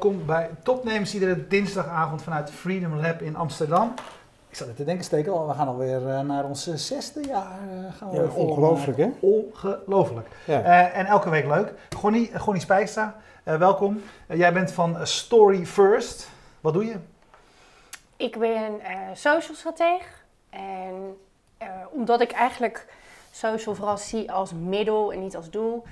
Welkom bij Topnames iedere dinsdagavond vanuit Freedom Lab in Amsterdam. Ik zat net te denken, Stekel, we gaan alweer eh, naar ons eh, zesde jaar. eh, gaan we Ja, ongelooflijk, hè? Ongelooflijk. Ja. Eh, en elke week leuk. Gonnie, Gonnie Spijkstra, eh, welkom. Jij bent van Story First. Wat doe je? Ik ben eh social strateeg. En eh, omdat ik eigenlijk social vooral zie als middel en niet als doel.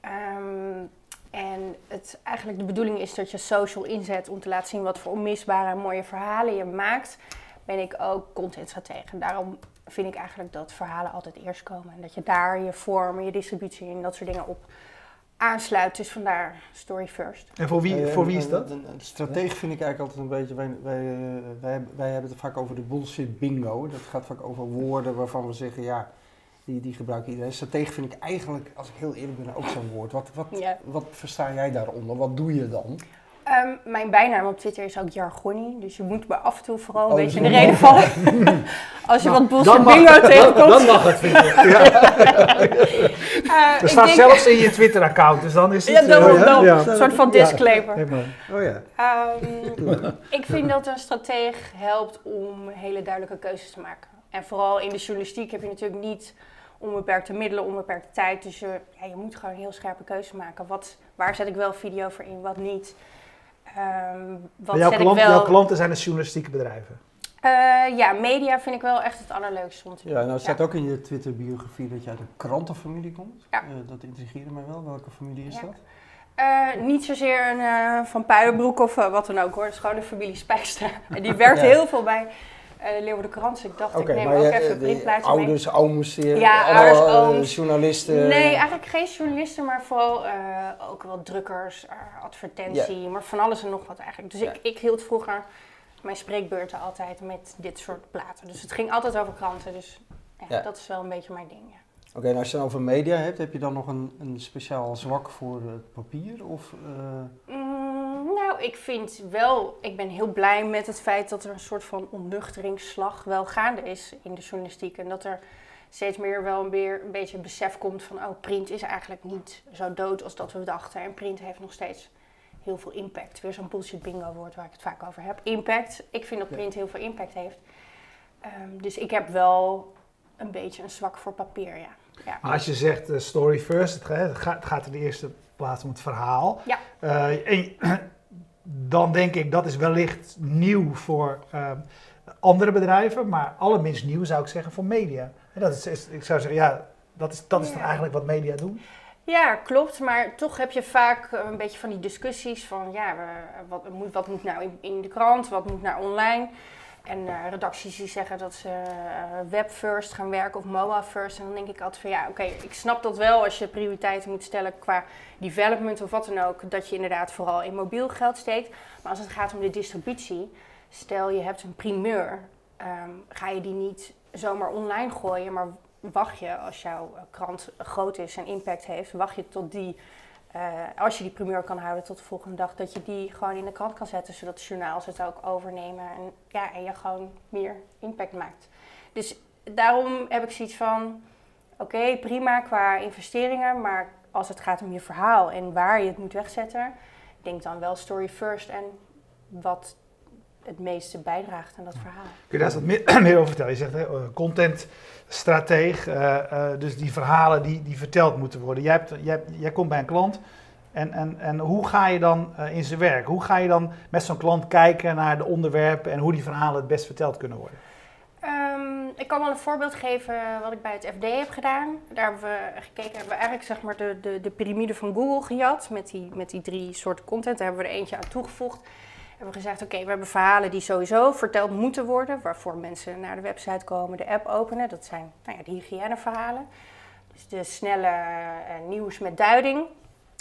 ehm, en het eigenlijk de bedoeling is dat je social inzet om te laten zien wat voor onmisbare en mooie verhalen je maakt. Ben ik ook content stratege. En daarom vind ik eigenlijk dat verhalen altijd eerst komen. En dat je daar je vorm, je distributie en dat soort dingen op aansluit. Dus vandaar story first. En voor wie, voor wie is dat? Een, een strateeg vind ik eigenlijk altijd een beetje. Wij, wij, eh, wij, wij hebben het vaak over de bullshit bingo. Dat gaat vaak over woorden waarvan we zeggen ja. Die, die gebruikt iedereen. Strateeg vind ik eigenlijk, als ik heel eerlijk ben, ook zo'n woord. Wat, wat, Ja. wat versta jij daaronder? Wat doe je dan? Ehm, mijn bijnaam op Twitter is ook Jargonie, dus je moet me af en toe vooral een Oh, beetje in de reden vallen. Als je wat bullshit bingo dan- tegenkomt. Dan mag het, vind ik. Ja. Eh, Er ik staat denk- zelfs in je Twitter-account, dus dan is het... Ja, eh, ja. Een soort van disclaimer. Oh ja. Ehm, ik vind dat een strateeg helpt om hele duidelijke keuzes te maken. En vooral in de journalistiek heb je natuurlijk niet onbeperkte middelen, onbeperkte tijd. Dus je, ja, je moet gewoon heel scherpe keuzes maken. Wat, waar zet ik wel video voor in, wat niet? Ehm, wat jouw, zet klant- ik wel... jouw klanten zijn de journalistieke bedrijven. Eh, ja, media vind ik wel echt het allerleukste om te doen. Ja, nou het staat ook in je Twitter-biografie dat je uit een krantenfamilie komt. Ja. Eh, dat intrigeerde mij wel. Welke familie is Ja. dat? Eh, niet zozeer een eh, Van Puilenbroek of wat dan ook hoor. Het is gewoon de familie Spijkstra. En die werkt Ja. heel veel bij uh, Leeuwarden Krant. Ik dacht, ik neem ook je- even eh, een de printplaatje mee. ouders, ooms, eh, Ja, ouders, eh, ooms. journalisten. Nee, eigenlijk geen journalisten, maar vooral eh, ook wel drukkers, eh, advertentie, maar van alles en nog wat eigenlijk. Dus ik, ik hield vroeger mijn spreekbeurten altijd met dit soort platen. Dus het ging altijd over kranten, dus ja, dat is wel een beetje mijn ding. Ja. Oké, nou als je het over media hebt, heb je dan nog een, een speciaal zwak voor het papier? Of, eh, Mm, nou, ik vind wel, ik ben heel blij met het feit dat er een soort van onnuchteringsslag wel gaande is in de journalistiek. En dat er steeds meer wel weer een beetje besef komt van, oh, print is eigenlijk niet zo dood als dat we dachten. En print heeft nog steeds heel veel impact. Weer zo'n bullshit bingo woord waar ik het vaak over heb. Impact. Ik vind dat print heel veel impact heeft. Ehm, dus ik heb wel een beetje een zwak voor papier, ja. ja. Maar als je zegt eh, story first, het, ga- het gaat, het gaat in de eerste plaats om het verhaal. Ja. Eh, en, dan denk ik dat is wellicht nieuw voor eh, andere bedrijven, maar allerminst nieuw zou ik zeggen voor media. En dat is, is- ik zou zeggen, ja, dat is, dat is dan Ja. eigenlijk wat media doen. Ja, klopt. Maar toch heb je vaak een beetje van die discussies van ja, wat moet, wat moet nou in, in de krant, wat moet naar online. En eh, redacties die zeggen dat ze eh, web first gaan werken of mobile first. En dan denk ik altijd van ja, oké, ik snap dat wel als je prioriteiten moet stellen qua development of wat dan ook. Dat je inderdaad vooral in mobiel geld steekt. Maar als het gaat om de distributie, stel je hebt een primeur, ehm, ga je die niet zomaar online gooien, maar wacht je als jouw eh, krant groot is en impact heeft, wacht je tot die, eh, als je die primeur kan houden tot de volgende dag, dat je die gewoon in de krant kan zetten, zodat de journaals het ook overnemen en, ja, en je gewoon meer impact maakt. Dus daarom heb ik zoiets van, oké, prima qua investeringen, maar als het gaat om je verhaal en waar je het moet wegzetten, denk dan wel story first en wat het meeste bijdraagt aan dat verhaal. Kun je daar eens wat meer, over vertellen? Je zegt hè, eh, contentstrateeg, eh, eh, dus die verhalen die, die verteld moeten worden. Jij, hebt, jij, jij komt bij een klant en, en, en hoe ga je dan in zijn werk? Hoe ga je dan met zo'n klant kijken naar de onderwerpen en hoe die verhalen het best verteld kunnen worden? Ehm, ik kan wel een voorbeeld geven wat ik bij het FD heb gedaan. Daar hebben we gekeken, hebben we eigenlijk zeg maar de, de, de piramide van Google gejat met die, met die drie soorten content. Daar hebben we er eentje aan toegevoegd. Hebben we gezegd, oké, we hebben verhalen die sowieso verteld moeten worden, waarvoor mensen naar de website komen, de app openen. Dat zijn nou ja, de hygiëneverhalen. Dus de snelle eh, nieuws met duiding.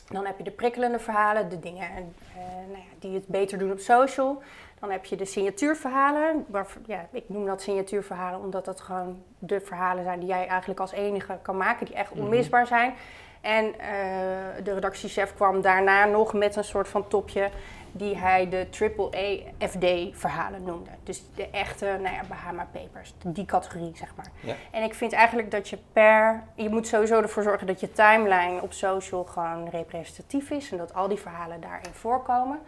Dan heb je de prikkelende verhalen, de dingen eh, nou ja, die het beter doen op social. Dan heb je de signatuurverhalen. Ja, ik noem dat signatuurverhalen omdat dat gewoon de verhalen zijn die jij eigenlijk als enige kan maken, die echt onmisbaar zijn. En eh, de redactiechef kwam daarna nog met een soort van topje die hij de AAA FD-verhalen noemde. Dus de echte, nou ja, Bahama Papers, die categorie zeg maar. Ja. En ik vind eigenlijk dat je per, je moet sowieso ervoor zorgen dat je timeline op social gewoon representatief is en dat al die verhalen daarin voorkomen.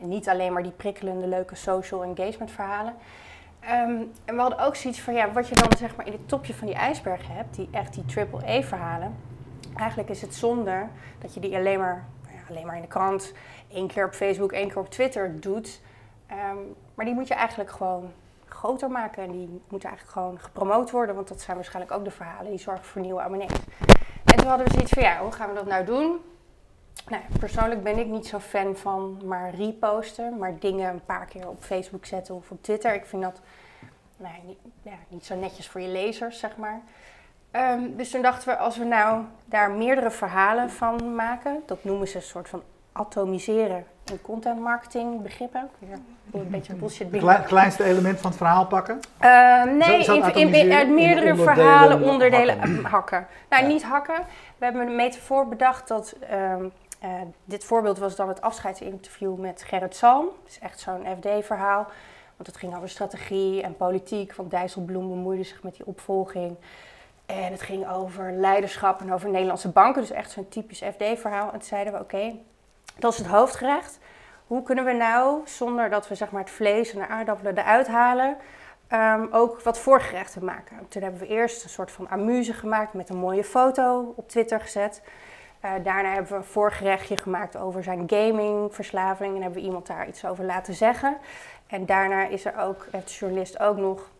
En niet alleen maar die prikkelende, leuke social engagement verhalen. Ehm, en we hadden ook zoiets van, ja, wat je dan zeg maar in het topje van die ijsberg hebt, die echt die triple A-verhalen. Eigenlijk is het zonde dat je die alleen maar, ja, alleen maar in de krant, één keer op Facebook, één keer op Twitter doet. Ehm, maar die moet je eigenlijk gewoon groter maken. En die moeten eigenlijk gewoon gepromoot worden, want dat zijn waarschijnlijk ook de verhalen die zorgen voor nieuwe abonnees. En toen hadden we zoiets van, ja, hoe gaan we dat nou doen? Nou, persoonlijk ben ik niet zo fan van maar reposten, maar dingen een paar keer op Facebook zetten of op Twitter. Ik vind dat nou, niet, ja, niet zo netjes voor je lezers, zeg maar. Ehm, dus toen dachten we, als we nou daar meerdere verhalen van maken, dat noemen ze een soort van atomiseren in content marketing begrippen. Weer een beetje bullshit Het klei- kleinste element van het verhaal pakken. Uh, nee, het in, uit meerdere In onderdelen verhalen, onderdelen hakken. hakken. Nou, Ja. niet hakken. We hebben een metafoor bedacht dat... ehm, eh, dit voorbeeld was dan het afscheidsinterview met Gerrit Salm. Het is echt zo'n FD-verhaal. Want het ging over strategie en politiek. Want Dijsselbloem bemoeide zich met die opvolging. En het ging over leiderschap en over Nederlandse banken. Dus echt zo'n typisch FD-verhaal. En toen zeiden we, oké, dat is het hoofdgerecht. Hoe kunnen we nou, zonder dat we zeg maar, het vlees en de aardappelen eruit halen... ehm, ook wat voorgerechten maken. Toen hebben we eerst een soort van amuse gemaakt met een mooie foto op Twitter gezet. Eh, daarna hebben we een voorgerechtje gemaakt over zijn gamingverslaving en hebben we iemand daar iets over laten zeggen. En daarna is er ook, de journalist ook nog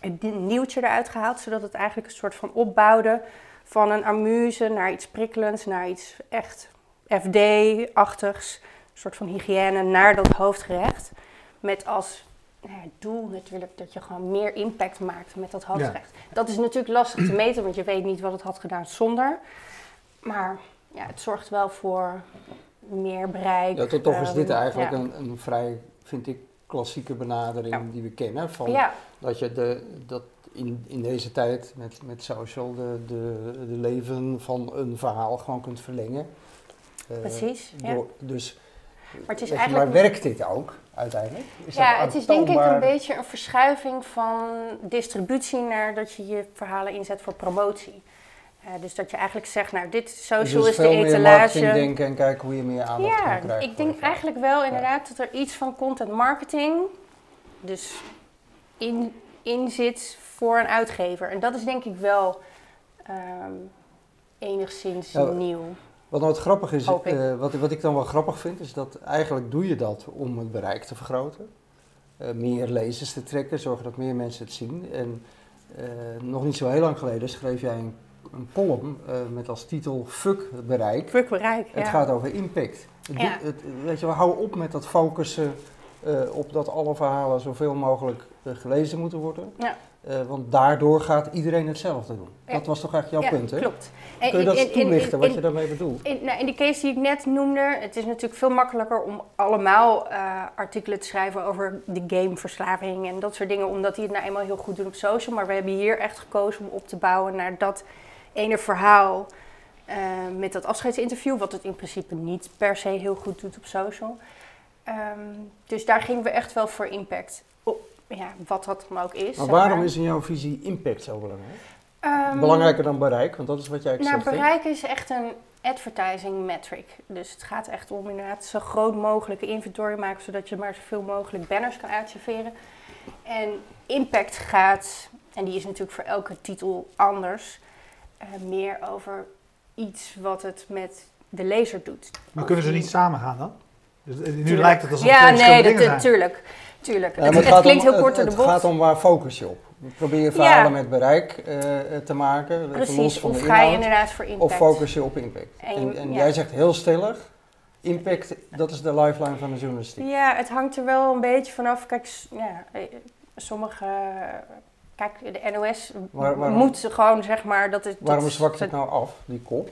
een nieuwtje eruit gehaald, zodat het eigenlijk een soort van opbouwde van een amuse naar iets prikkelends, naar iets echt FD-achtigs, een soort van hygiëne naar dat hoofdgerecht. Met als nou ja, doel natuurlijk dat je gewoon meer impact maakt met dat hoofdgerecht. Dat is natuurlijk lastig te meten, want je weet niet wat het had gedaan zonder. Maar ja, het zorgt wel voor meer bereik. Ja, tot toch is dit Ehm, eigenlijk ja. een, een vrij, vind ik, klassieke benadering Ja. die we kennen. Van Ja, Dat je de, dat in, in deze tijd met, met social de, de, de leven van een verhaal gewoon kunt verlengen. Eh, precies. Ja. door- dus, Maar het is weet je, eigenlijk- maar werkt dit ook uiteindelijk? Is Ja, het is denk ik een beetje een verschuiving van distributie naar dat je je verhalen inzet voor promotie. Eh, dus dat je eigenlijk zegt, nou, dit Dus social het is de meer etalage. marketing denken en kijken hoe je meer aandacht Ja, kan krijgen. ik voor denk eigenlijk wel inderdaad dat er iets van content marketing dus in, in zit voor een uitgever. En dat is denk ik wel ehm, enigszins Ja, nieuw. Wat nou het grappig is, eh, wat, wat ik dan wel grappig vind, is dat eigenlijk doe je dat om het bereik te vergroten. Eh, meer lezers te trekken, zorgen dat meer mensen het zien. En eh, nog niet zo heel lang geleden schreef jij een, een column met als titel Fuck het bereik. Quick bereik, ja. Het gaat over impact. Het Ja. het, weet je, wel, hou op met dat focussen op dat alle verhalen zoveel mogelijk gelezen moeten worden. Ja. Eh, want daardoor gaat iedereen hetzelfde doen. Ja. Dat was toch eigenlijk jouw Ja, punt, hè? klopt. Kun je dat toelichten, wat je daarmee bedoelt? In, nou, in die case die ik net noemde, het is natuurlijk veel makkelijker om allemaal eh, artikelen te schrijven over de gameverslaving en dat soort dingen, omdat die het nou eenmaal heel goed doen op social. Maar we hebben hier echt gekozen om op te bouwen naar dat ene verhaal eh, met dat afscheidsinterview, wat het in principe niet per se heel goed doet op social. Ehm, dus daar gingen we echt wel voor impact. Op, ja, wat dat dan ook is. Maar zeg waarom maar. is in jouw visie impact zo belangrijk? Ehm, Belangrijker dan bereik, want dat is wat jij nou, zegt. hè? bereik is echt een advertising metric. Dus het gaat echt om inderdaad zo groot mogelijke inventory maken, zodat je maar zoveel mogelijk banners kan uitserveren. En impact gaat, en die is natuurlijk voor elke titel anders, eh, meer over iets wat het met de lezer doet. Maar kunnen ze niet samen gaan dan? Dus, eh, nu Tuurlijk. lijkt het alsof Ja, het twee nee, verschillende dat, dingen zijn. tuurlijk. Tuurlijk. Het, het klinkt om- heel kort door het, de Het bocht. gaat om waar focus je op. Probeer je verhalen Ja. met bereik eh, te maken, los Precies, van of de ga je inderdaad voor impact? of focus je op impact. En En, je- en ja. jij zegt heel stellig, impact, dat is de lifeline van de journalistiek. Ja, het hangt er wel een beetje vanaf. Kijk, ja, eh, sommige. Kijk, de NOS Waar- waarom- moet ze gewoon zeg maar dat. Waarom dat, zwakt het nou af, die kop?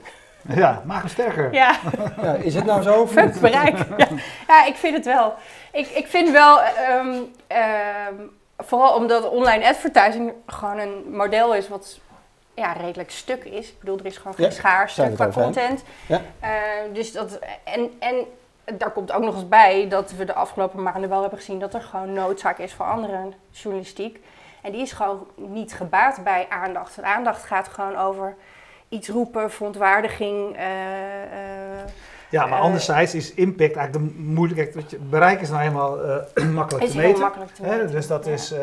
Ja, maak hem sterker. Ja, Ja, is het nou zo fuck bereik. ja. ja, ik vind het wel. Ik, ik vind wel, ehm, ehm, vooral omdat online advertising gewoon een model is wat ja, redelijk stuk is. Ik bedoel, er is gewoon geen Ja, schaar zijn stuk het qua content. Ja. Eh, dus dat, en, en daar komt ook nog eens bij dat we de afgelopen maanden wel hebben gezien dat er gewoon noodzaak is voor andere journalistiek. En die is gewoon niet gebaat bij aandacht. En aandacht gaat gewoon over iets roepen, verontwaardiging, eh, eh, Ja, maar Eh, anderzijds is impact eigenlijk de moeilijke... kijk, weet je, Bereik is nou helemaal eh, makkelijk is te meten. makkelijk te Hè, meten. dus dat Ja. is,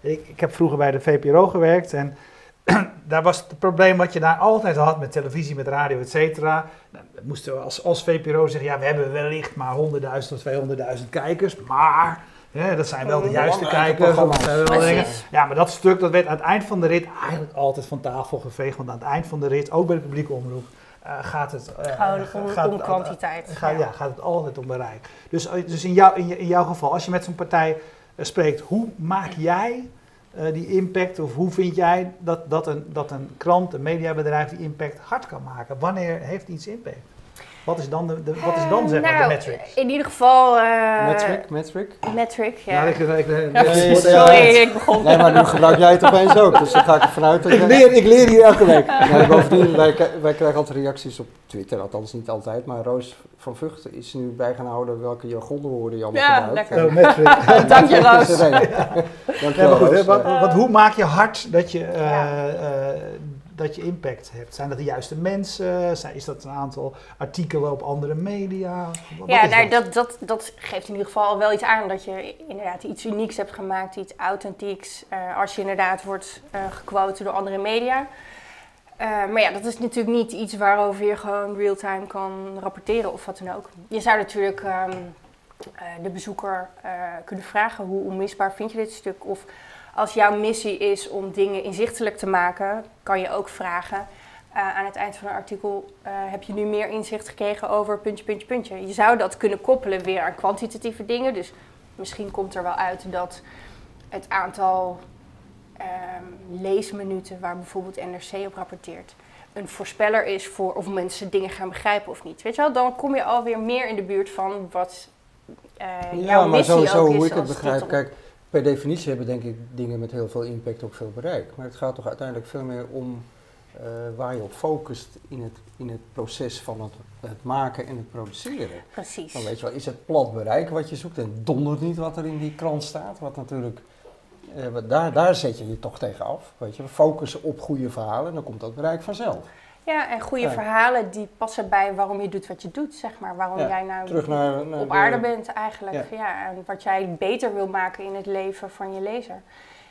ik, ik heb vroeger bij de VPRO gewerkt en daar was het probleem wat je daar altijd had met televisie, met radio, et cetera. Nou, moesten we als, als VPRO zeggen, ja, we hebben wellicht maar 100.000 of 200.000 kijkers, maar hè, dat zijn wel de juiste kijkers. Ja, maar dat stuk dat werd aan het eind van de rit eigenlijk altijd van tafel geveegd, want aan het eind van de rit, ook bij de publieke omroep, eh, gaat het... eh, om, gaat om kwantiteit. Ja. gaat het altijd om bereik. Dus, eh, dus in, jou, in, jouw geval, als je met zo'n partij spreekt, hoe maak jij die impact, of hoe vind jij dat, dat, een, dat een krant, een mediabedrijf die impact hard kan maken? Wanneer heeft iets impact? Wat is dan, de, de- wat is dan Eh, zeg maar nou, de metrics? In ieder geval... eh, Metric, metric. Metric, ja. Nou, ik, ik, ik- Ja, Nee, sorry, ik begon. Nee, maar nu gebruik jij het opeens ook, dus dan ga ik ervan uit dat ik leer, ik leer hier elke week. Nee, bovendien, wij, krijgen altijd reacties op Twitter, althans niet altijd, maar Roos van Vught is nu bij gaan houden welke jargonwoorden je allemaal Ja, gebruikt. lekker. Oh, metric. Dank je, Roos. Dank je Ja, wel, goed, hè, Roos. wat, hoe maak je hard dat je, eh. Dat je impact hebt? Zijn dat de juiste mensen? Zijn, is dat een aantal artikelen op andere media? Wat Ja, nou, dat, dat, dat geeft in ieder geval al wel iets aan dat je inderdaad iets unieks hebt gemaakt, iets authentieks. eh, als je inderdaad wordt gequote door andere media. Eh, maar ja, dat is natuurlijk niet iets waarover je gewoon real-time kan rapporteren of wat dan ook. Je zou natuurlijk ehm, eh, de bezoeker kunnen vragen hoe onmisbaar vind je dit stuk? Of als jouw missie is om dingen inzichtelijk te maken, kan je ook vragen eh, aan het eind van een artikel eh, heb je nu meer inzicht gekregen over puntje, puntje, puntje. Je zou dat kunnen koppelen weer aan kwantitatieve dingen. Dus misschien komt er wel uit dat het aantal ehm, leesminuten waar bijvoorbeeld NRC op rapporteert een voorspeller is voor of mensen dingen gaan begrijpen of niet. Weet je wel, dan kom je alweer meer in de buurt van wat jouw Ja, maar missie sowieso hoe ik het begrijp. titel. Kijk, per definitie hebben denk ik dingen met heel veel impact ook veel bereik. Maar het gaat toch uiteindelijk veel meer om eh, waar je op focust in het, in het proces van het, het maken en het produceren. Precies. Dan weet je wel, is het plat bereik wat je zoekt en dondert niet wat er in die krant staat. Wat natuurlijk, eh, daar, daar zet je je toch tegen af. Weet je, focussen op goede verhalen en dan komt dat bereik vanzelf. Ja, en goede Ja. verhalen die passen bij waarom je doet wat je doet, zeg maar. Waarom Ja, jij nou Terug naar, naar op de- aarde bent eigenlijk. Ja. Ja. en wat jij beter wil maken in het leven van je lezer.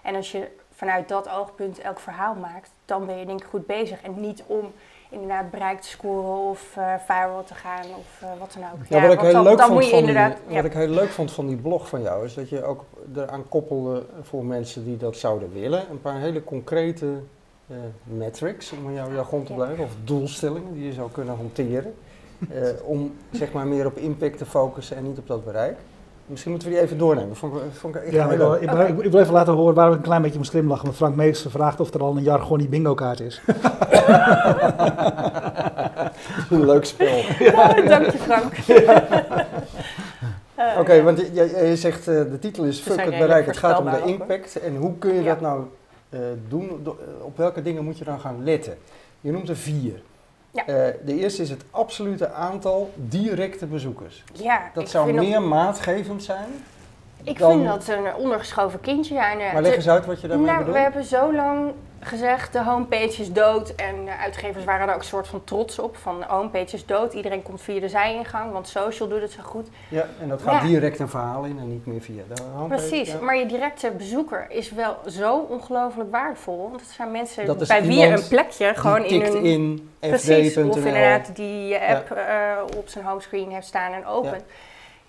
En als je vanuit dat oogpunt elk verhaal maakt, dan ben je denk ik goed bezig. En niet om inderdaad bereik te scoren of eh viral te gaan of eh, wat dan ook. Ja, wat ik heel dan, leuk dan vond moet je van die, inderdaad... wat ja. ik heel leuk vond van die blog van jou is dat je ook eraan koppelde voor mensen die dat zouden willen een paar hele concrete metrics om in jouw jargon te Ja. blijven of doelstellingen die je zou kunnen hanteren eh, om zeg maar meer op impact te focussen en niet op dat bereik. Misschien moeten we die even doornemen. Vond ik, vond ik echt Ja, heel ik wil, leuk. ik, wil- ik wil even laten horen waarom ik een klein beetje moest glimlachen. Want Frank Mees vraagt of er al een jargonie bingo kaart is. Een leuk spel. Dank je Frank. Eh, Oké, ja. want je, je- je zegt eh, de titel is Fuck het bereik, het gaat om de impact. En hoe kun je Ja. dat nou eh, doen? Do- eh, op welke dingen moet je dan gaan letten? Je noemt er vier. Ja. Eh, de eerste is het absolute aantal directe bezoekers. ja, Dat zou meer maatgevend zijn. Ik dan- vind dat een ondergeschoven kindje. En, eh, Maar leg eens uit wat je daarmee nou, bedoelt. we hebben zo lang gezegd, de homepage is dood. En de uitgevers waren er ook een soort van trots op. Van de homepage is dood, iedereen komt via de zijingang, want social doet het zo goed. Ja, en dat gaat Ja. direct een verhaal in en niet meer via de homepage. Precies, ja. maar je directe bezoeker is wel zo ongelooflijk waardevol. Want het zijn mensen bij wie een plekje gewoon in hun... in Precies, of inderdaad die app eh, op zijn homescreen heeft staan en opent.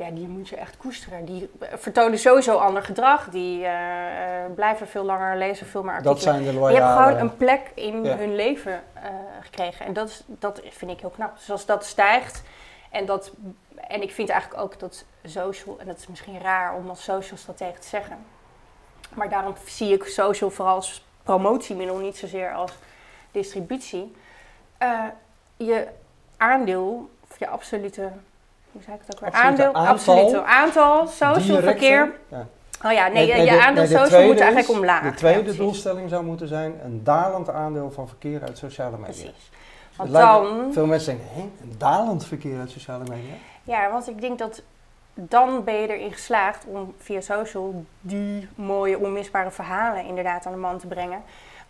Ja. die moet je echt koesteren. Die vertonen sowieso ander gedrag. Die eh, eh, blijven veel langer lezen, veel meer artikelen. Dat zijn de Je hebt gewoon een plek in Ja. hun leven eh, gekregen. En dat, is, dat vind ik heel knap. Dus als dat stijgt en dat... En ik vind eigenlijk ook dat social, en dat is misschien raar om als social stratege te zeggen, maar daarom zie ik social vooral als promotiemiddel, niet zozeer als distributie. Je aandeel, of je absolute, hoe zei ik het ook weer? Aandeel, aantal, absolute aantal social verkeer. Ja. Oh ja, nee, Nee, je de- aandeel nee, social moet eigenlijk is- omlaag. De tweede doelstelling zou moeten zijn een dalend aandeel van verkeer uit sociale media. Precies. Want dan, Veel mensen denken, hé, een dalend verkeer uit sociale media? ja, want ik denk dat dan ben je erin geslaagd om via social die mooie, onmisbare verhalen inderdaad aan de man te brengen.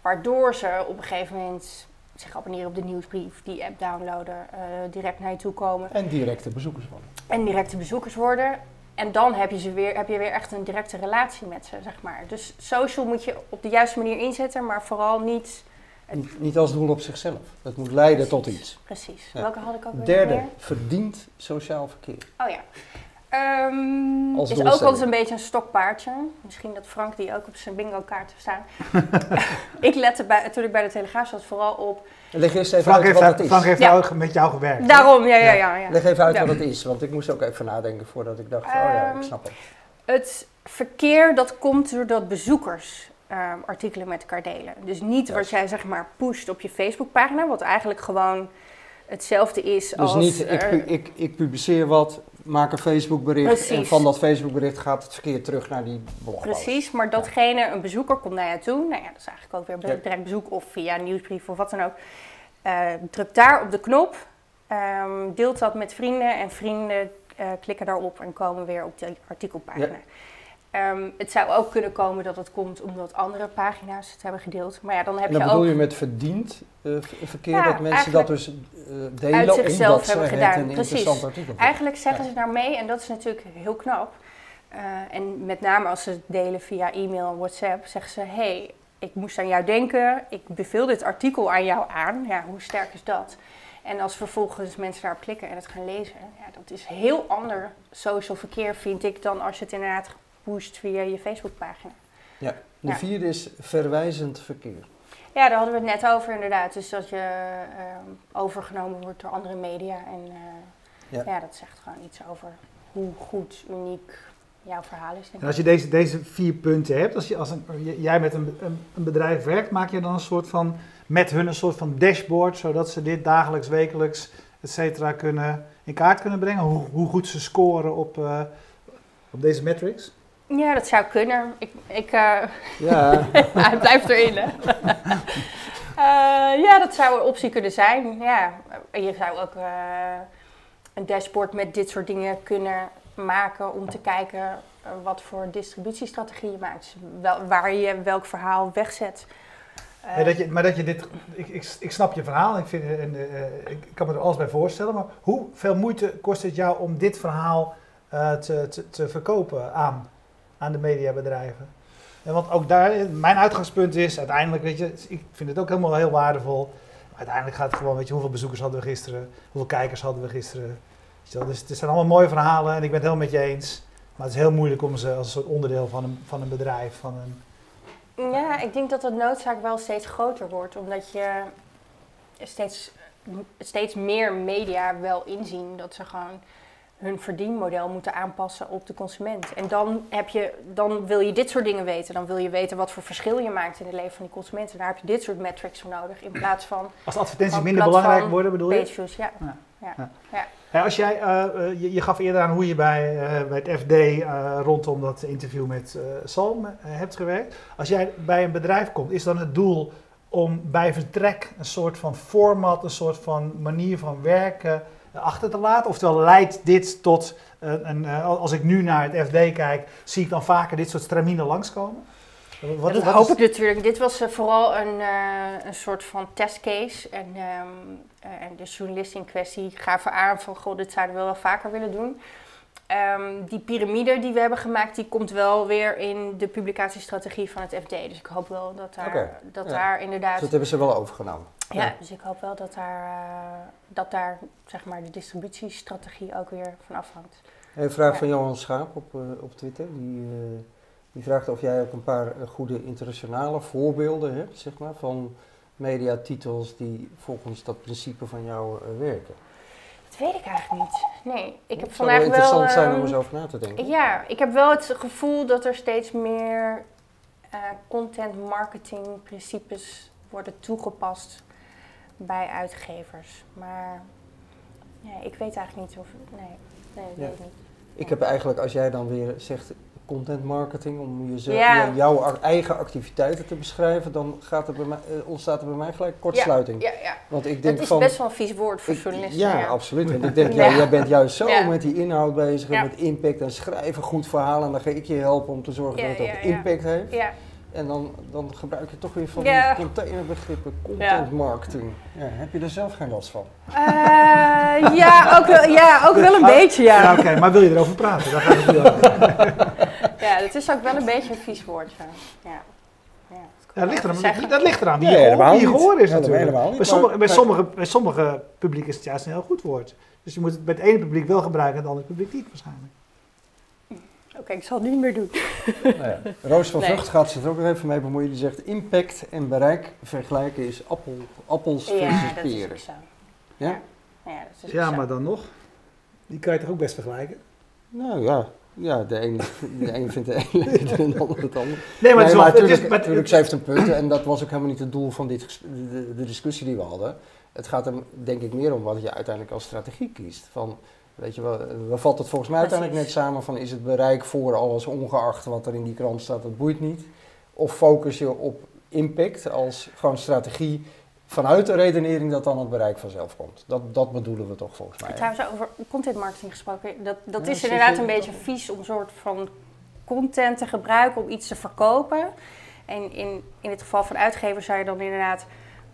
Waardoor ze op een gegeven moment zich abonneren op de nieuwsbrief, die app downloaden, eh, direct naar je toe komen En directe bezoekers worden. en directe bezoekers worden. En dan heb je, ze weer, heb je weer echt een directe relatie met ze, zeg maar. Dus social moet je op de juiste manier inzetten, maar vooral niet... Niet, niet als doel op zichzelf. Het moet leiden tot iets. Precies. Ja. Welke had ik ook weer Derde, meer? verdient sociaal verkeer. Oh ja. Ehm Als is ook altijd een beetje een stokpaardje. Misschien dat Frank die ook op zijn bingo kaart heeft staan. ik lette bij, toen ik bij de Telegraaf zat vooral op... Leg eerst even Frank uit heeft, wat het is. Frank heeft Ja. daar ook met jou gewerkt. Daarom, ja, ja, Ja. ja. Leg even uit Ja. wat het is, want ik moest ook even nadenken voordat ik dacht, oh ja, ik Ehm, snap het. Het verkeer dat komt doordat bezoekers ehm, artikelen met elkaar delen. Dus niet wat jij zeg maar pusht op je Facebookpagina, wat eigenlijk gewoon hetzelfde is Dus als... niet, ik, ik, ik publiceer wat, maak een Facebookbericht en Precies. van dat Facebookbericht gaat het verkeer terug naar die blogpost. Precies, maar datgene, een bezoeker komt naar je toe. Nou ja, dat is eigenlijk ook weer direct bezoek of via een nieuwsbrief of wat dan ook. Eh, druk daar op de knop, ehm, deelt dat met vrienden en vrienden eh, klikken daarop en komen weer op de artikelpagina. Ehm, het zou ook kunnen komen dat het komt omdat andere pagina's het hebben gedeeld. Maar ja, dan heb En dan je bedoel ook... je met verdiend v- verkeer Ja, dat mensen dat dus eh, delen uit zichzelf omdat ze hebben het gedaan. een Precies. interessant artikel. Eigenlijk zeggen Ja. ze daar mee en dat is natuurlijk heel knap. En met name als ze het delen via e-mail en WhatsApp, zeggen ze: hey, ik moest aan jou denken, ik beveel dit artikel aan jou aan. Ja, hoe sterk is dat? En als vervolgens mensen daarop klikken en het gaan lezen, ja, dat is heel ander social verkeer, vind ik, dan als je het inderdaad pusht via je Facebookpagina. De Ja. vierde is verwijzend verkeer. Ja, daar hadden we het net over inderdaad. Dus dat je ehm, overgenomen wordt door andere media. En eh, Ja. ja. dat zegt gewoon iets over hoe goed, uniek jouw verhaal is. Denk En als je deze, deze vier punten hebt, als, je, als een, jij met een, een, een bedrijf werkt, maak je dan een soort van, met hun een soort van dashboard, zodat ze dit dagelijks, wekelijks, et cetera, kunnen, in kaart kunnen brengen? Hoe, hoe goed ze scoren op, eh, op deze metrics? Ja, dat zou kunnen. Ik, ik, eh, Ja, hij blijft erin, hè? Eh, ja, dat zou een optie kunnen zijn. Ja, En je zou ook eh, een dashboard met dit soort dingen kunnen maken om te kijken wat voor distributiestrategie je maakt. Wel, waar je welk verhaal wegzet. Eh, Ja, dat je, maar dat je dit, ik, ik, ik snap je verhaal, ik, vind, en, eh, ik kan me er alles bij voorstellen, maar hoeveel moeite kost het jou om dit verhaal eh, te, te, te verkopen aan, aan de mediabedrijven? En want ook daar, mijn uitgangspunt is uiteindelijk, weet je, ik vind het ook helemaal heel waardevol. Uiteindelijk gaat het gewoon, weet je, hoeveel bezoekers hadden we gisteren, hoeveel kijkers hadden we gisteren. Dus het zijn allemaal mooie verhalen en ik ben het helemaal met je eens. Maar het is heel moeilijk om ze als een soort onderdeel van een, van een bedrijf, van een, Ja, ik denk dat dat noodzaak wel steeds groter wordt, omdat je steeds, steeds meer media wel inzien dat ze gewoon hun verdienmodel moeten aanpassen op de consument. En dan, heb je, dan wil je dit soort dingen weten. Dan wil je weten wat voor verschil je maakt in het leven van die consument. En daar heb je dit soort metrics voor nodig in plaats van als advertenties minder belangrijk worden, bedoel je? pageviews. Ja. Ja, als jij, eh, eh, je, je gaf eerder aan hoe je bij, eh, bij het FD rondom dat interview met Salm hebt gewerkt. Als jij bij een bedrijf komt, is dan het doel om bij vertrek een soort van format, een soort van manier van werken achter te laten? Oftewel, leidt dit tot, een, eh, als ik nu naar het FD kijk, zie ik dan vaker dit soort straminen langskomen? Wat, dat wat hoop is- ik natuurlijk. Dit was eh, vooral een, eh, een soort van testcase. En, ehm, eh, en de journalisten in kwestie gaven aan van... Goh, dit zouden we wel vaker willen doen. Ehm, die piramide die we hebben gemaakt, die komt wel weer in de publicatiestrategie van het FD. Dus ik hoop wel dat daar, dat ja. daar dus inderdaad... dat hebben ze wel overgenomen. Ja, dus ik hoop wel dat daar, eh, dat daar zeg maar, de distributiestrategie ook weer van afhangt. Een vraag Ja. van Johan Schaap op, eh, op Twitter. Die, eh, die vraagt of jij ook een paar goede internationale voorbeelden hebt, zeg maar, van mediatitels die volgens dat principe van jou werken. Dat weet ik eigenlijk niet. Nee, ik heb Het zou wel interessant wel... zijn om ehm, eens over na te denken. Ja, ik heb wel het gevoel dat er steeds meer content marketing principes worden toegepast bij uitgevers. Maar ja, ik weet eigenlijk niet of. Nee, nee dat Ja. weet ik niet. Ik heb eigenlijk, als jij dan weer zegt content marketing, om jezelf, Ja. jouw eigen activiteiten te beschrijven, dan gaat er bij mij, eh, ontstaat er bij mij gelijk kortsluiting. Ja, ja. Want ik Dat denk is van... best wel een vies woord voor ik- journalisten. ja, absoluut. Want ik denk, jij bent juist zo met die inhoud bezig en met impact en schrijven goed verhalen. En dan ga ik je helpen om te zorgen dat het ook impact heeft. En dan, dan gebruik je toch weer van die containerbegrippen, content marketing. Ja, heb je er zelf geen last van? Eh, ja, ook wel, ja, ook wel een beetje, Ja, ja. oké, maar wil je erover praten? Daar gaat het. Ja, dat is ook wel een beetje een vies woordje. Ja. Ja, dat, ligt eraan, Zeggen. dat ligt eraan wie Nee, je gehoor, helemaal wie je niet. gehoor is Ja, dat natuurlijk. helemaal niet, bij, sommige, bij, sommige, bij sommige publiek is het juist een heel goed woord. Dus je moet het bij het ene publiek wel gebruiken en het andere publiek niet waarschijnlijk. Oké, ik zal het niet meer doen. Nou ja, Roos van Nee. Vught gaat zich er ook nog even mee bemoeien. Die zegt impact en bereik vergelijken is appel, appels versus Ja, dat is peren. zo. Ja? Ja, ja dat is Ja, maar dan nog. Die kan je toch ook best vergelijken? Nou ja, ja de, ene, de ene vindt de ene en de ander het ander. Nee, maar, het is het natuurlijk, is, maar- natuurlijk, ze heeft een punt en dat was ook helemaal niet het doel van dit, de, de discussie die we hadden. Het gaat er denk ik meer om wat je uiteindelijk als strategie kiest. Van, weet je we vatten het volgens mij uiteindelijk net samen van is het bereik voor alles ongeacht wat er in die krant staat, dat boeit niet. Of focus je op impact als gewoon strategie vanuit de redenering dat dan het bereik vanzelf komt. Dat, dat bedoelen we toch volgens mij. Trouwens, over content marketing gesproken, dat, dat Ja, is inderdaad een beetje vies om een soort van content te gebruiken om iets te verkopen. En in, in het geval van uitgevers zou je dan inderdaad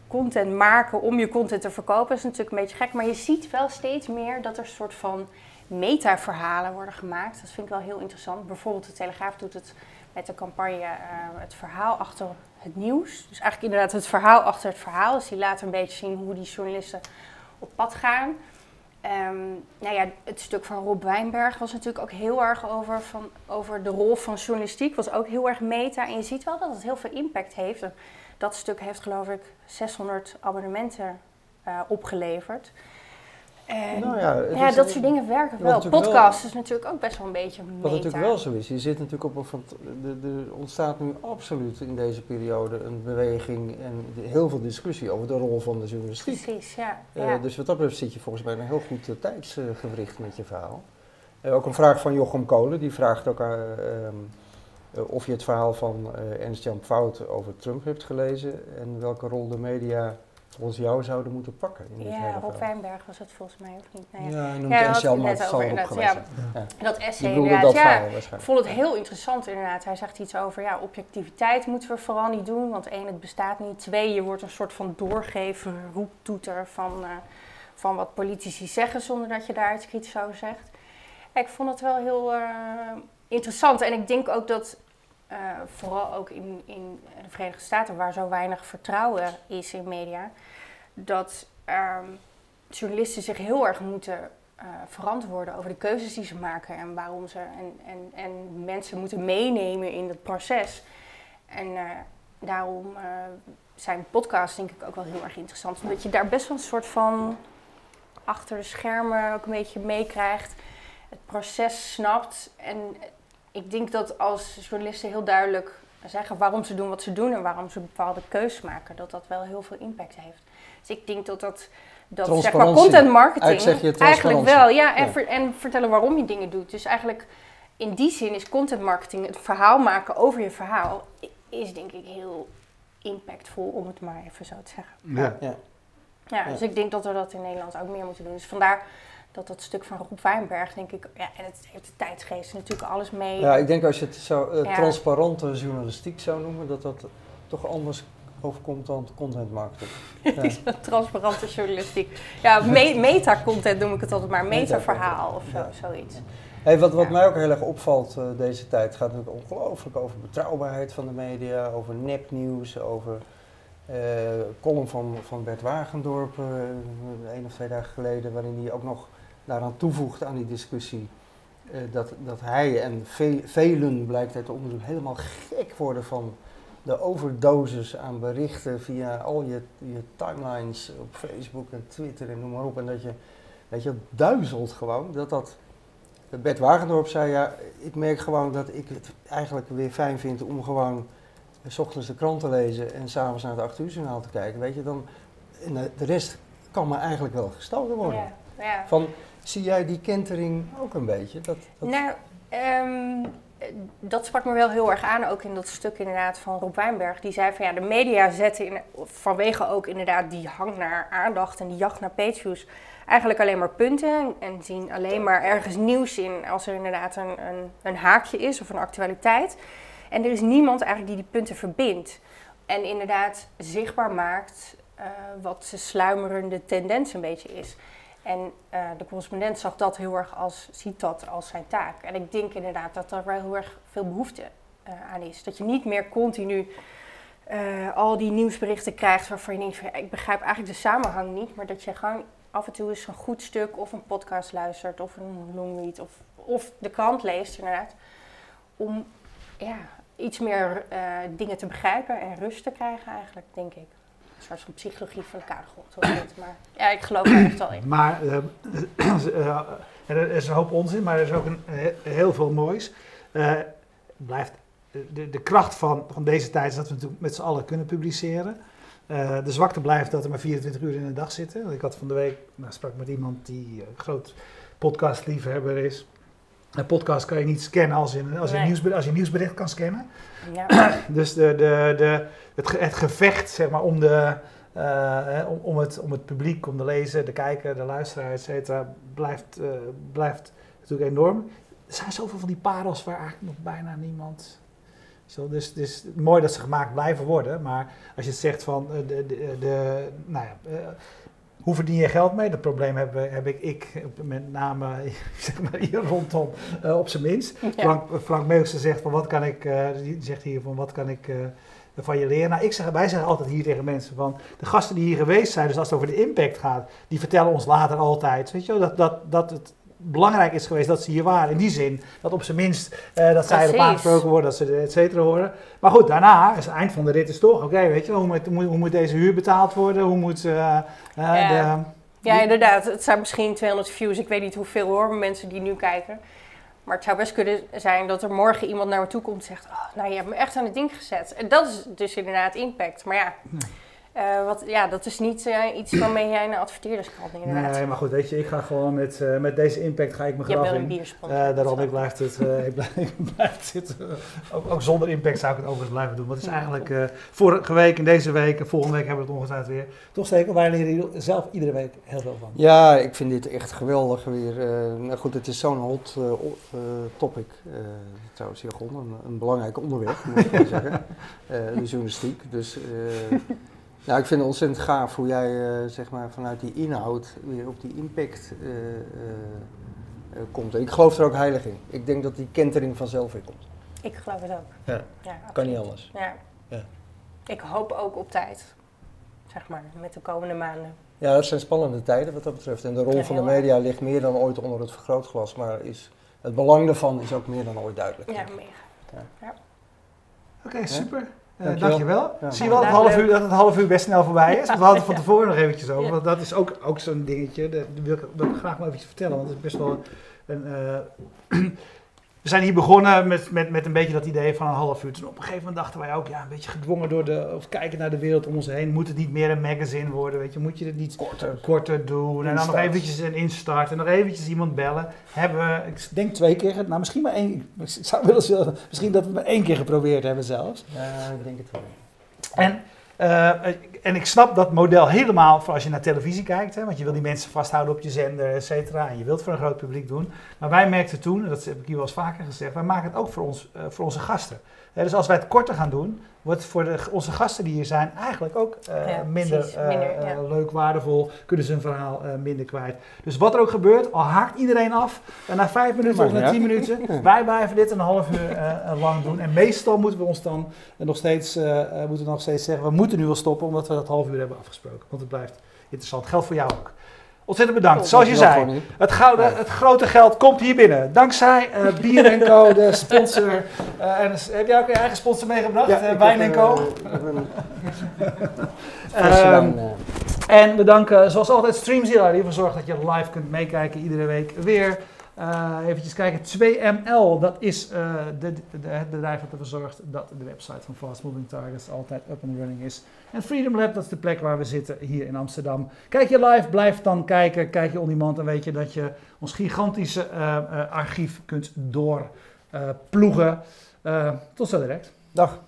content maken om je content te verkopen. Is natuurlijk een beetje gek, maar je ziet wel steeds meer dat er een soort van meta-verhalen worden gemaakt. Dat vind ik wel heel interessant. Bijvoorbeeld de Telegraaf doet het met de campagne eh, Het verhaal achter het nieuws. Dus eigenlijk inderdaad het verhaal achter het verhaal. Dus die laten een beetje zien hoe die journalisten op pad gaan. Ehm, nou ja, het stuk van Rob Wijnberg was natuurlijk ook heel erg over, van, over de rol van journalistiek. Was ook heel erg meta. En je ziet wel dat het heel veel impact heeft. Dat stuk heeft geloof ik 600 abonnementen eh, opgeleverd. En, Nou ja, dat soort dingen werken wel. Podcast is natuurlijk ook best wel een beetje meta. Wat natuurlijk wel zo is, je zit natuurlijk op een. Er ontstaat nu absoluut in deze periode een beweging en heel veel discussie over de rol van de journalistiek. Precies, ja. Eh, ja. dus wat dat betreft zit je volgens mij in een heel goed uh, tijdsgewricht met je verhaal. Ook een vraag van Jochem Kolen, die vraagt ook aan, ehm, eh, of je het verhaal van eh, Ernst-Jan Fout over Trump hebt gelezen en welke rol de media volgens jou zouden moeten pakken in dit ja, Rob. Wijnberg was het volgens mij ook niet. Nou ja. Hij noemt Ja, had maar het over, geweest inderdaad, zijn. Ja. Dat essay inderdaad, dat ja. Ik vond het heel interessant inderdaad. Hij zegt iets over, ja, objectiviteit moeten we vooral niet doen. Want één, het bestaat niet. Twee, je wordt een soort van doorgever, roeptoeter van, eh, van wat politici zeggen zonder dat je daar iets kritisch over zegt. Ik vond het wel heel eh, interessant. En ik denk ook dat, eh, vooral ook in, in de Verenigde Staten, waar zo weinig vertrouwen is in media, dat ehm, journalisten zich heel erg moeten eh, verantwoorden over de keuzes die ze maken en waarom ze en, en, en mensen moeten meenemen in het proces. En eh, daarom zijn podcasts denk ik ook wel heel erg interessant, omdat je daar best wel een soort van achter de schermen ook een beetje meekrijgt, het proces snapt. En ik denk dat als journalisten heel duidelijk zeggen waarom ze doen wat ze doen en waarom ze bepaalde keuzes maken, dat dat wel heel veel impact heeft. Dus ik denk dat dat, dat zeg maar content marketing Eigenlijk zeg je eigenlijk wel, ja, en, Ja. ver- en vertellen waarom je dingen doet. Dus eigenlijk in die zin is content marketing, het verhaal maken over je verhaal, is denk ik heel impactvol, om het maar even zo te zeggen. Ja. Ja. Ja, dus ik denk dat we dat in Nederland ook meer moeten doen. Dus vandaar dat dat stuk van Roep Wijnberg, denk ik, ja, en het heeft de tijdsgeest natuurlijk alles mee. Ja, ik denk als je het zo eh, transparante journalistiek zou noemen, dat dat toch anders overkomt dan content marketing. Ja. Transparante journalistiek. Ja, me- meta-content noem ik het altijd maar. Meta-verhaal of zo, Ja. zoiets. Hey, wat wat Ja. mij ook heel erg opvalt eh, deze tijd, het gaat natuurlijk ongelooflijk over betrouwbaarheid van de media, over nepnieuws, over column van, van Bert Wagendorp, eh een of twee dagen geleden, waarin hij ook nog daaraan toevoegt aan die discussie. eh, dat, dat hij en ve- velen, blijkt uit onderzoek, helemaal gek worden van de overdosis aan berichten via al je, je timelines op Facebook en Twitter en noem maar op. En dat je, weet je, duizelt gewoon. Dat dat, Bert Wagendorp zei, ja, ik merk gewoon dat ik het eigenlijk weer fijn vind om gewoon eh, s ochtends de krant te lezen en s'avonds naar het 8 uur journaal te kijken. Weet je, dan, en de, rest kan me eigenlijk wel gestolen worden. Ja, ja. Van, zie jij die kentering ook een beetje? Dat, dat, Nou, ehm, eh, dat sprak me wel heel erg aan, ook in dat stuk inderdaad van Rob Wijnberg. Die zei van ja, de media zetten in, vanwege ook inderdaad die hang naar aandacht en die jacht naar pageviews eigenlijk alleen maar punten en zien alleen maar ergens nieuws in als er inderdaad een, een, een haakje is of een actualiteit. En er is niemand eigenlijk die die punten verbindt. En inderdaad zichtbaar maakt eh, wat de sluimerende tendens een beetje is. En eh, de correspondent zag dat heel erg als, ziet dat als zijn taak. En ik denk inderdaad dat er wel heel erg veel behoefte eh, aan is. Dat je niet meer continu al die nieuwsberichten krijgt waarvan je denkt, van, ik begrijp eigenlijk de samenhang niet. Maar dat je gewoon af en toe eens een goed stuk of een podcast luistert of een longread of, of de krant leest inderdaad. Om ja, iets meer eh, dingen te begrijpen en rust te krijgen eigenlijk, denk ik. Een soort van psychologie van elkaar geholpen. Maar ja, ik geloof er echt wel in. Maar eh, er is een hoop onzin, maar er is ook een, he- heel veel moois. Eh, blijft, de, de kracht van, van deze tijd is dat we natuurlijk met z'n allen kunnen publiceren. De zwakte blijft dat er maar 24 uur in een dag zitten. Ik had van de week, nou, sprak met iemand die groot podcastliefhebber is. Een podcast kan je niet scannen als je, als je, Nee. nieuwsbericht, als je nieuwsbericht kan scannen. Ja, Dus de, de, de, het, ge- het gevecht zeg maar, om, de, eh, hè, om, om, het, om het publiek, om de lezer, de kijker, de luisteraar, et cetera, blijft, eh, blijft natuurlijk enorm. Er zijn zoveel van die parels waar eigenlijk nog bijna niemand... Zo, dus het is mooi dat ze gemaakt blijven worden, maar als je het zegt van eh, de, de, de, nou ja, eh, hoe verdien je geld mee? Dat probleem heb, heb ik, ik met name zeg maar hier rondom eh, op zijn minst. ja. Frank, Frank Meulsen zegt van wat kan ik, eh, die zegt hier van wat kan ik eh, van je leren. Nou, ik zeg, wij zeggen altijd hier tegen mensen van de gasten die hier geweest zijn, dus als het over de impact gaat, die vertellen ons later altijd, weet je, wel, dat, dat, dat het belangrijk is geweest dat ze hier waren. In die zin dat op zijn minst eh, dat zij erop aangesproken worden, dat ze et cetera horen. Maar goed, daarna is het eind van de rit is toch, oké, weet je, hoe moet, hoe, moet- deze huur betaald worden? Hoe moet Ja. de... Ja, inderdaad. Het zijn misschien 200 views. Ik weet niet hoeveel hoor, mensen die nu kijken. Maar het zou best kunnen zijn dat er morgen iemand naar me toe komt en zegt... Oh, nou, je hebt me echt aan het ding gezet. En dat is dus inderdaad impact. Maar ja, eh, wat, ja dat is niet eh, iets waarmee jij naar adverteerders kan, inderdaad. Nee, maar goed, weet je, ik ga gewoon met, eh, met deze impact ga ik mijn je hebt graf wel een in. biersponsor. Eh, daarom, ik blijf, het, eh, ik, blijf, ik blijf zitten. Ook, ook zonder impact zou ik het overigens blijven doen. Want het is eigenlijk eh, vorige week en deze week en volgende week hebben we het ongetwijfeld weer. Toch zeker, wij leren hier zelf iedere week heel veel van. Ja, ik vind dit echt geweldig weer. eh, nou goed, het is zo'n hot topic. eh, trouwens, Jagon, een, een belangrijk onderwerp, moet ik wel zeggen. Eh, de journalistiek. Dus eh, nou, ik vind het ontzettend gaaf hoe jij eh, zeg maar, vanuit die inhoud weer op die impact eh, eh, eh, komt. En ik geloof er ook heilig in. Ik denk dat die kentering vanzelf weer komt. Ik geloof het ook. Ja, Ja, Kan niet anders. Ja. Ja. Ik hoop ook op tijd. Zeg maar, met de komende maanden. Ja, het zijn spannende tijden wat dat betreft. En de rol Ja, van de media ligt meer dan ooit onder het vergrootglas. Maar is, het belang daarvan is ook meer dan ooit duidelijk. Ja, ik. mega. Oké, super. Eh, Dankjewel. dankjewel. Ja. Zie je wel dat het, half uur, dat het half uur best snel voorbij is? Want we hadden het van Ja. tevoren nog eventjes over. Want dat is ook, ook zo'n dingetje. Dat wil ik, wil ik graag maar eventjes vertellen. Want het is best wel een... eh, we zijn hier begonnen met, met, met een beetje dat idee van een half uur. Toen op een gegeven moment dachten wij ook, ja, een beetje gedwongen door de, of kijken naar de wereld om ons heen. Moet het niet meer een magazine worden, weet je? Moet je het niet Korter. korter doen? En dan nog eventjes een instart en nog eventjes iemand bellen. Hebben we, ik denk twee keer, nou misschien maar één, ik zou willen zeggen, misschien dat we het maar één keer geprobeerd hebben zelfs. Ja, ik denk het wel. En, eh, en ik snap dat model helemaal voor als je naar televisie kijkt. Hè, want je wil die mensen vasthouden op je zender, et cetera. En je wilt voor een groot publiek doen. Maar wij merkten toen, en dat heb ik hier wel eens vaker gezegd, wij maken het ook voor, ons, eh, voor onze gasten. Dus als wij het korter gaan doen, wordt het voor de, onze gasten die hier zijn eigenlijk ook eh, Ja, minder, precies. eh, Minder, eh, ja. leuk, waardevol. Kunnen ze hun verhaal eh, minder kwijt. Dus wat er ook gebeurt, al haakt iedereen af. En na vijf minuten of na tien minuten, wij blijven dit een half uur lang doen. En meestal moeten we ons dan en nog steeds, moeten we nog steeds zeggen, we moeten nu wel stoppen omdat we dat half uur hebben afgesproken. Want het blijft interessant. Geldt voor jou ook. Ontzettend bedankt. Zoals je zei, het, gouden, het grote geld komt hier binnen. Dankzij eh Bier Co, de sponsor. Eh, en heb jij ook je eigen sponsor meegebracht? Ja, ik Wijn heb, Co. eh, Ehm, eh. en we danken zoals altijd Streamzilla die ervoor zorgt dat je live kunt meekijken iedere week weer. Uh, eventjes kijken, 2ML, dat is uh, de, de, het bedrijf dat ervoor zorgt dat de website van Fast Moving Targets altijd up and running is. En Freedom Lab, dat is de plek waar we zitten hier in Amsterdam. Kijk je live, blijf dan kijken. Kijk je on demand, dan weet je dat je ons gigantische uh, archief kunt doorploegen. tot zo direct. Dag.